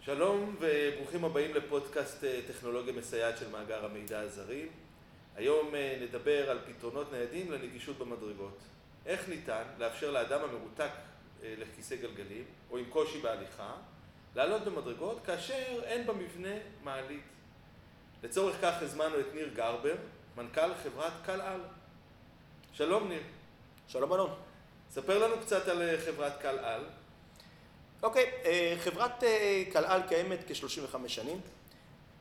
שלום וברוכים הבאים לפודקאסט טכנולוגיה מסייעת של מאגר המידע הזרים. היום נדבר על פתרונות ניידים לנגישות במדרגות. איך ניתן לאפשר לאדם המרותק לכיסא גלגלים או עם קושי בהליכה לעלות במדרגות כאשר אין במבנה מעלית. לצורך כך הזמנו את ניר גרבר, מנכ"ל חברת קל על. שלום ניר. שלום אלון. ספר לנו קצת על חברת קל על. אוקיי, חברת קל על קיימת כ-35 שנים.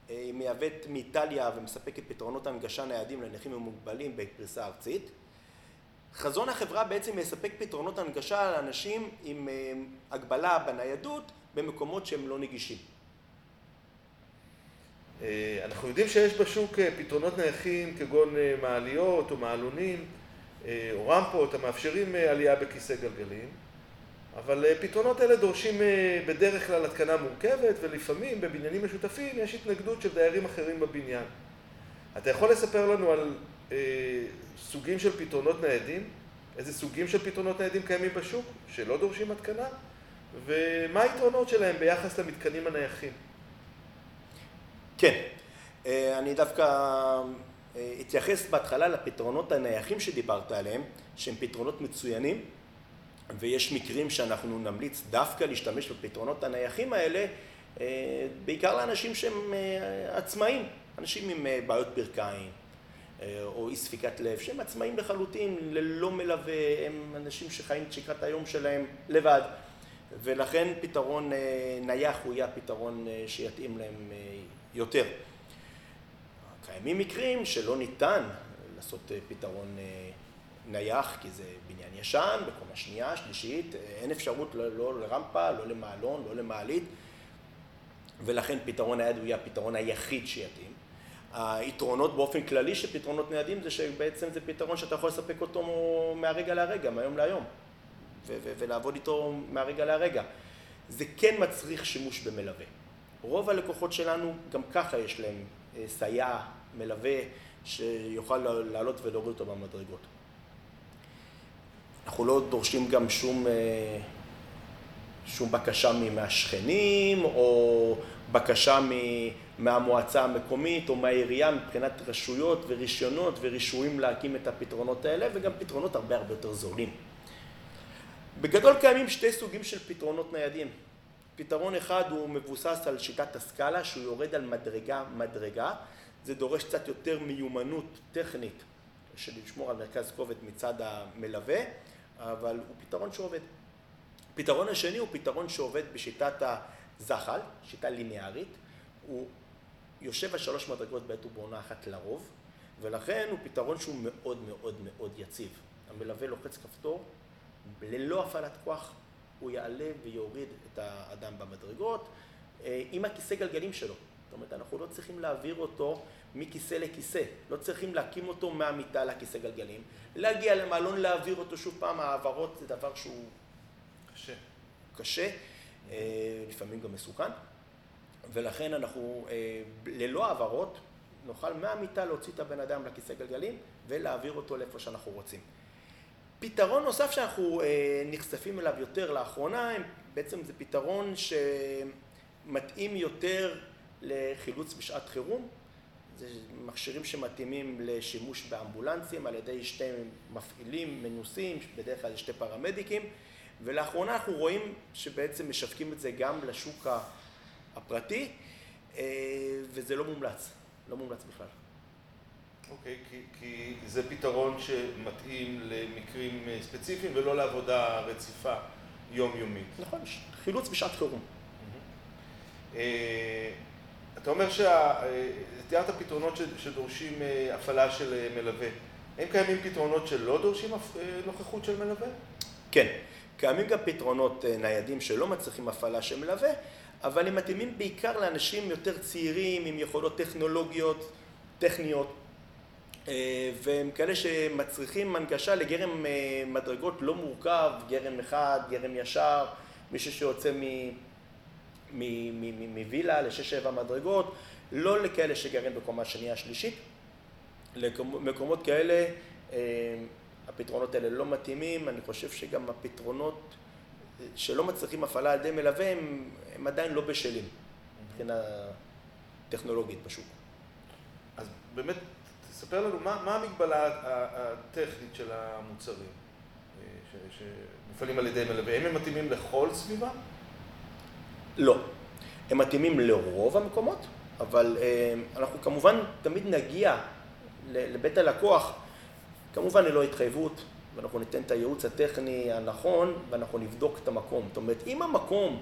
היא מייבאת מאיטליה ומספקת פתרונות הנגשה ניידים לנכים ומוגבלים בפריסה ארצית. חזון החברה בעצם מספק פתרונות הנגשה לאנשים עם הגבלה בניידות במקומות שהם לא נגישים. אנחנו יודעים שיש בשוק פתרונות נייחים כגון מעליות או מעלונים או רמפות המאפשרים עלייה בכיסא גלגלים, אבל פתרונות אלה דורשים בדרך כלל התקנה מורכבת ולפעמים בבניינים משותפים יש התנגדות של דיירים אחרים בבניין. אתה יכול לספר לנו על סוגים של פתרונות ניידים? איזה סוגים של פתרונות ניידים קיימים בשוק שלא דורשים התקנה? ומה היתרונות שלהם ביחס למתקנים הנייחים? כן, אני דווקא אתייחס בהתחלה לפתרונות הנייחים שדיברת עליהם, שהם פתרונות מצוינים, ויש מקרים שאנחנו נמליץ דווקא להשתמש בפתרונות הנייחים האלה, בעיקר לאנשים שהם עצמאים, אנשים עם בעיות ברכיים או אי ספיקת לב, שהם עצמאים לחלוטין, ללא מלווה, הם אנשים שחיים את שגרת היום שלהם לבד, ולכן פתרון נייח הוא יהיה הפתרון שיתאים להם יותר. קיימים מקרים שלא ניתן לעשות פתרון נייח, כי זה בניין ישן, בקומה שנייה, שלישית, אין אפשרות לא לרמפה, לא למעלון, לא למעלית, ולכן פתרון נייד הוא יהיה הפתרון היחיד שיתאים. היתרונות באופן כללי של פתרונות ניידים זה שבעצם זה פתרון שאתה יכול לספק אותו מהרגע להרגע, מהיום להיום, ולעבוד איתו מהרגע להרגע. זה כן מצריך שימוש במלווה. רוב הלקוחות שלנו גם ככה יש להם סייע, מלווה, שיוכל לעלות ולהוריד אותו במדרגות. אנחנו לא דורשים גם שום בקשה מהשכנים או בקשה מהמועצה המקומית או מהעירייה מבחינת רשויות ורישיונות ורישויים להקים את הפתרונות האלה וגם פתרונות הרבה הרבה יותר זולים. בגדול קיימים שתי סוגים של פתרונות ניידים. פתרון אחד הוא מבוסס על שיטת הסקאלה שהוא יורד על מדרגה מדרגה, זה דורש קצת יותר מיומנות טכנית של לשמור על מרכז כובד מצד המלווה, אבל הוא פתרון שעובד. הפתרון השני הוא פתרון שעובד בשיטת הזחל, שיטה ליניארית, הוא יושב על שלוש מדרגות בעת ובעונה אחת לרוב, ולכן הוא פתרון שהוא מאוד מאוד מאוד יציב. המלווה לוחץ כפתור, ללא הפעלת כוח הוא יעלה ויוריד את האדם במדרגות עם הכיסא גלגלים שלו. זאת אומרת, אנחנו לא צריכים להעביר אותו מכיסא לכיסא, לא צריכים להקים אותו מהמיטה לכיסא גלגלים, להגיע למעלון, להעביר אותו שוב פעם, העברות זה דבר שהוא קשה, קשה, לפעמים גם מסוכן, ולכן אנחנו ללא העברות נוכל מהמיטה להוציא את הבן אדם לכיסא גלגלים ולהעביר אותו לאיפה שאנחנו רוצים. פתרון נוסף שאנחנו נחשפים אליו יותר לאחרונה, בעצם זה פתרון שמתאים יותר לחילוץ בשעת חירום, זה מכשירים שמתאימים לשימוש באמבולנסים על ידי שתי מפעילים מנוסים, בדרך כלל שתי פרמדיקים, ולאחרונה אנחנו רואים שבעצם משווקים את זה גם לשוק הפרטי, וזה לא מומלץ, לא מומלץ בכלל. אוקיי, כי זה פתרון שמתאים למקרים ספציפיים ולא לעבודה רציפה יומיומית. נכון, חילוץ בשעת חירום. אתה אומר שתיארת פתרונות שדורשים הפעלה של מלווה. האם קיימים פתרונות שלא דורשים נוכחות של מלווה? כן, קיימים גם פתרונות ניידים שלא מצריכים הפעלה של מלווה, אבל הם מתאימים בעיקר לאנשים יותר צעירים עם יכולות טכנולוגיות, טכניות, והם כאלה שמצריכים הנגשה לגרם מדרגות לא מורכב, גרם אחד, גרם ישר, מישהו שיוצא מווילה לשש שבע מדרגות, לא לכאלה שגרים בקומה שנייה שלישית, למקומות כאלה הפתרונות האלה לא מתאימים, אני חושב שגם הפתרונות שלא מצריכים הפעלה על ידי מלווה הם עדיין לא בשלים. מבחינה טכנולוגית בשוק. אז באמת, תספר לנו מה, מה המגבלה הטכנית של המוצרים אה, שמופעלים על ידי מלווה, האם הם מתאימים לכל סביבה? לא. הם מתאימים לרוב המקומות, אבל אה, אנחנו כמובן תמיד נגיע לבית הלקוח, כמובן ללא התחייבות, ואנחנו ניתן את הייעוץ הטכני הנכון, ואנחנו נבדוק את המקום. זאת אומרת, אם המקום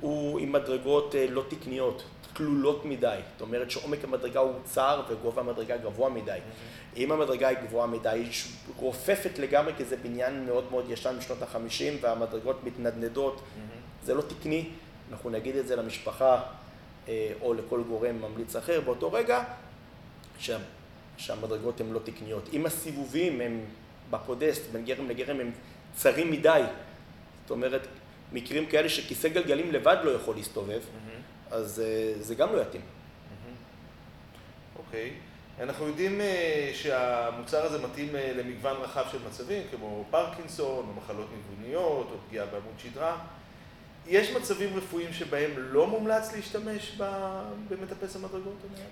הוא עם מדרגות אה, לא תקניות, כלולות מדי, זאת אומרת שעומק המדרגה הוא צר וגובה המדרגה גבוה מדי. Mm-hmm. אם המדרגה היא גבוהה מדי, היא רופפת לגמרי כי זה בניין מאוד מאוד ישן משנות החמישים והמדרגות מתנדנדות, mm-hmm. זה לא תקני, אנחנו נגיד את זה למשפחה אה, או לכל גורם ממליץ אחר באותו רגע, שה, שהמדרגות הן לא תקניות. אם הסיבובים הם בפודסט, בין גרם לגרם, הם צרים מדי, זאת אומרת, מקרים כאלה שכיסא גלגלים לבד לא יכול להסתובב, mm-hmm. אז אה, זה גם לא יתאים. Mm-hmm. אוקיי. Okay. אנחנו יודעים אה, שהמוצר הזה מתאים למגוון רחב של מצבים, כמו פרקינסון, או מחלות ניווניות, או פגיעה בעמוד שדרה. יש מצבים רפואיים שבהם לא מומלץ להשתמש במטפס המדרגות הנייד?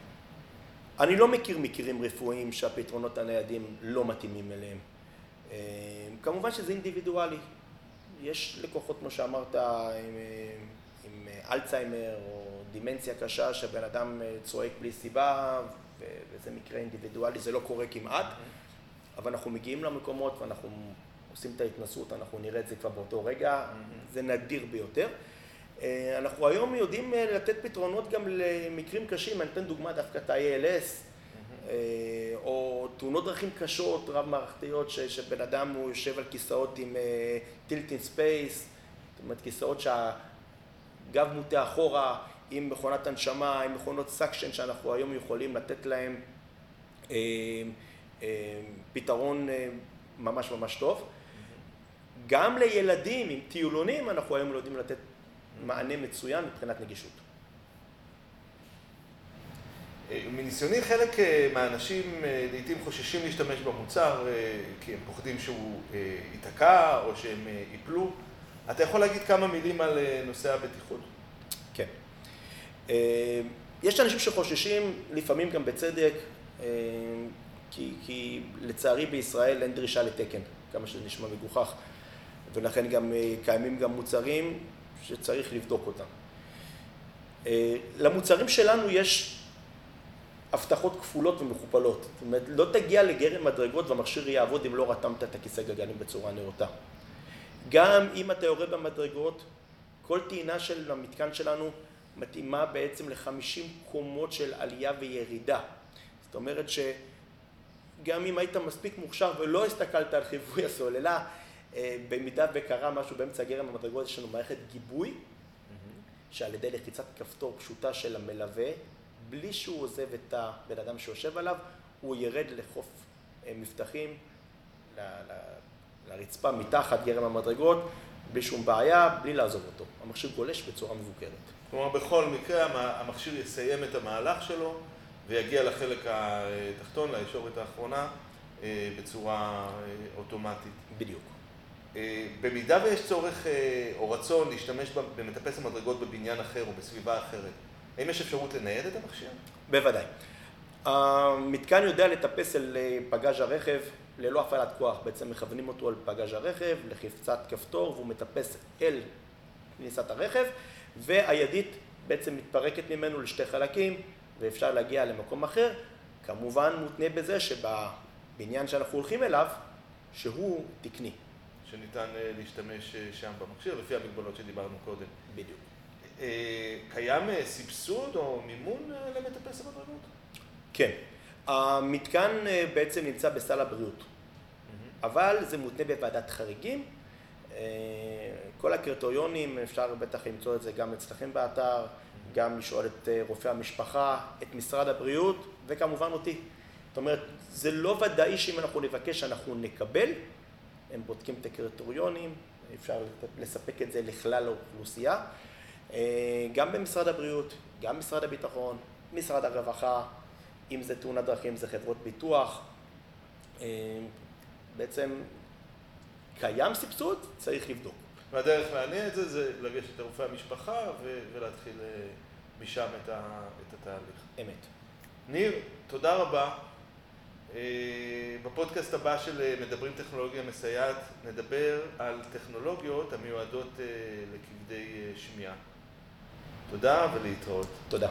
אני לא מכיר מקרים רפואיים שהפתרונות הניידים לא מתאימים אליהם. אה, כמובן שזה אינדיבידואלי. יש לקוחות, כמו שאמרת, עם, עם אלצהיימר או דימנציה קשה, שהבן אדם אה, צועק בלי סיבה, וזה מקרה אינדיבידואלי, זה לא קורה כמעט, אבל אנחנו מגיעים למקומות ואנחנו עושים את ההתנסות, אנחנו נראה את זה כבר באותו רגע, mm-hmm. זה נדיר ביותר. אה, אנחנו היום יודעים אה, לתת פתרונות גם למקרים קשים, אני אתן דוגמה דווקא את ה-ALS. אה, או תאונות דרכים קשות, רב-מערכתיות, שבן אדם הוא יושב על כיסאות עם tilt-in-space, זאת אומרת כיסאות שהגב מוטה אחורה, עם מכונת הנשמה, עם מכונות suction, שאנחנו היום יכולים לתת להם פתרון ממש ממש טוב. גם לילדים עם טיולונים אנחנו היום לא יודעים לתת מענה מצוין מבחינת נגישות. אה, מניסיוני חלק אה, מהאנשים אה, לעיתים חוששים להשתמש במוצר כי הם פוחדים שהוא ייתקע או שהם ייפלו. אתה יכול להגיד כמה מילים על נושא הבטיחות? כן. יש אנשים שחוששים, לפעמים גם בצדק, כי, כי לצערי בישראל אין דרישה לתקן, כמה שזה נשמע מגוחך. ולכן גם אה, קיימים גם מוצרים שצריך לבדוק אותם. אה, למוצרים שלנו יש הבטחות כפולות ומכופלות. זאת אומרת, לא תגיע לגרם מדרגות והמכשיר יעבוד אם לא רתמת את הכיסא גלגלים בצורה נאותה. גם אם אתה יורד במדרגות, כל טעינה של המתקן שלנו מתאימה בעצם ל-50 קומות של עלייה וירידה. זאת אומרת שגם אם היית מספיק מוכשר ולא הסתכלת על חיווי הסוללה, במידה וקרה משהו באמצע גרם המדרגות, יש לנו מערכת גיבוי, שעל ידי לחיצת כפתור פשוטה של המלווה, בלי שהוא עוזב את הבן אדם שיושב עליו, הוא ירד לחוף אה, מבטחים, לרצפה מתחת גרם המדרגות, בלי שום בעיה, בלי לעזוב אותו. המכשיר גולש בצורה מבוקרת. כלומר, בכל מקרה המכשיר יסיים את המהלך שלו ויגיע לחלק התחתון, לישורת האחרונה, אה, בצורה אוטומטית. בדיוק. אה, במידה ויש צורך אה, או רצון להשתמש במטפס המדרגות בבניין אחר או בסביבה אחרת, האם יש אפשרות לנייד את המכשיר? בוודאי. המתקן יודע לטפס אל אה, פגאז' הרכב ללא הפעלת כוח, בעצם מכוונים אותו על פגאז' הרכב, לחיפצת כפתור, והוא מטפס אל כניסת הרכב, והידית בעצם מתפרקת ממנו לשתי חלקים, ואפשר להגיע למקום אחר, כמובן מותנה בזה שבבניין שאנחנו הולכים אליו, שהוא תקני. שניתן אה, להשתמש אה, שם במכשיר, לפי המגבלות שדיברנו קודם. בדיוק. אה, קיים סבסוד או מימון למטפס המדרגות? כן. המתקן בעצם נמצא בסל הבריאות, אבל זה מותנה בוועדת חריגים. כל הקריטריונים, אפשר בטח למצוא את זה גם אצלכם באתר, גם לשאול את רופא המשפחה, את משרד הבריאות וכמובן אותי. זאת אומרת, זה לא ודאי שאם אנחנו נבקש אנחנו נקבל, הם בודקים את הקריטריונים, אפשר לספק את זה לכלל האוכלוסייה. אה, גם במשרד הבריאות, גם משרד הביטחון, משרד הרווחה, אם זה תאונת דרכים זה חברות ביטוח. אה, בעצם קיים סבסוד, צריך לבדוק. והדרך להניע את זה זה לגשת לרופא המשפחה ולהתחיל אה, משם את, ה, את התהליך. אמת. ניר, תודה רבה. אה, בפודקאסט הבא של מדברים טכנולוגיה מסייעת נדבר על טכנולוגיות המיועדות לכבדי שמיעה. תודה ולהתראות. תודה.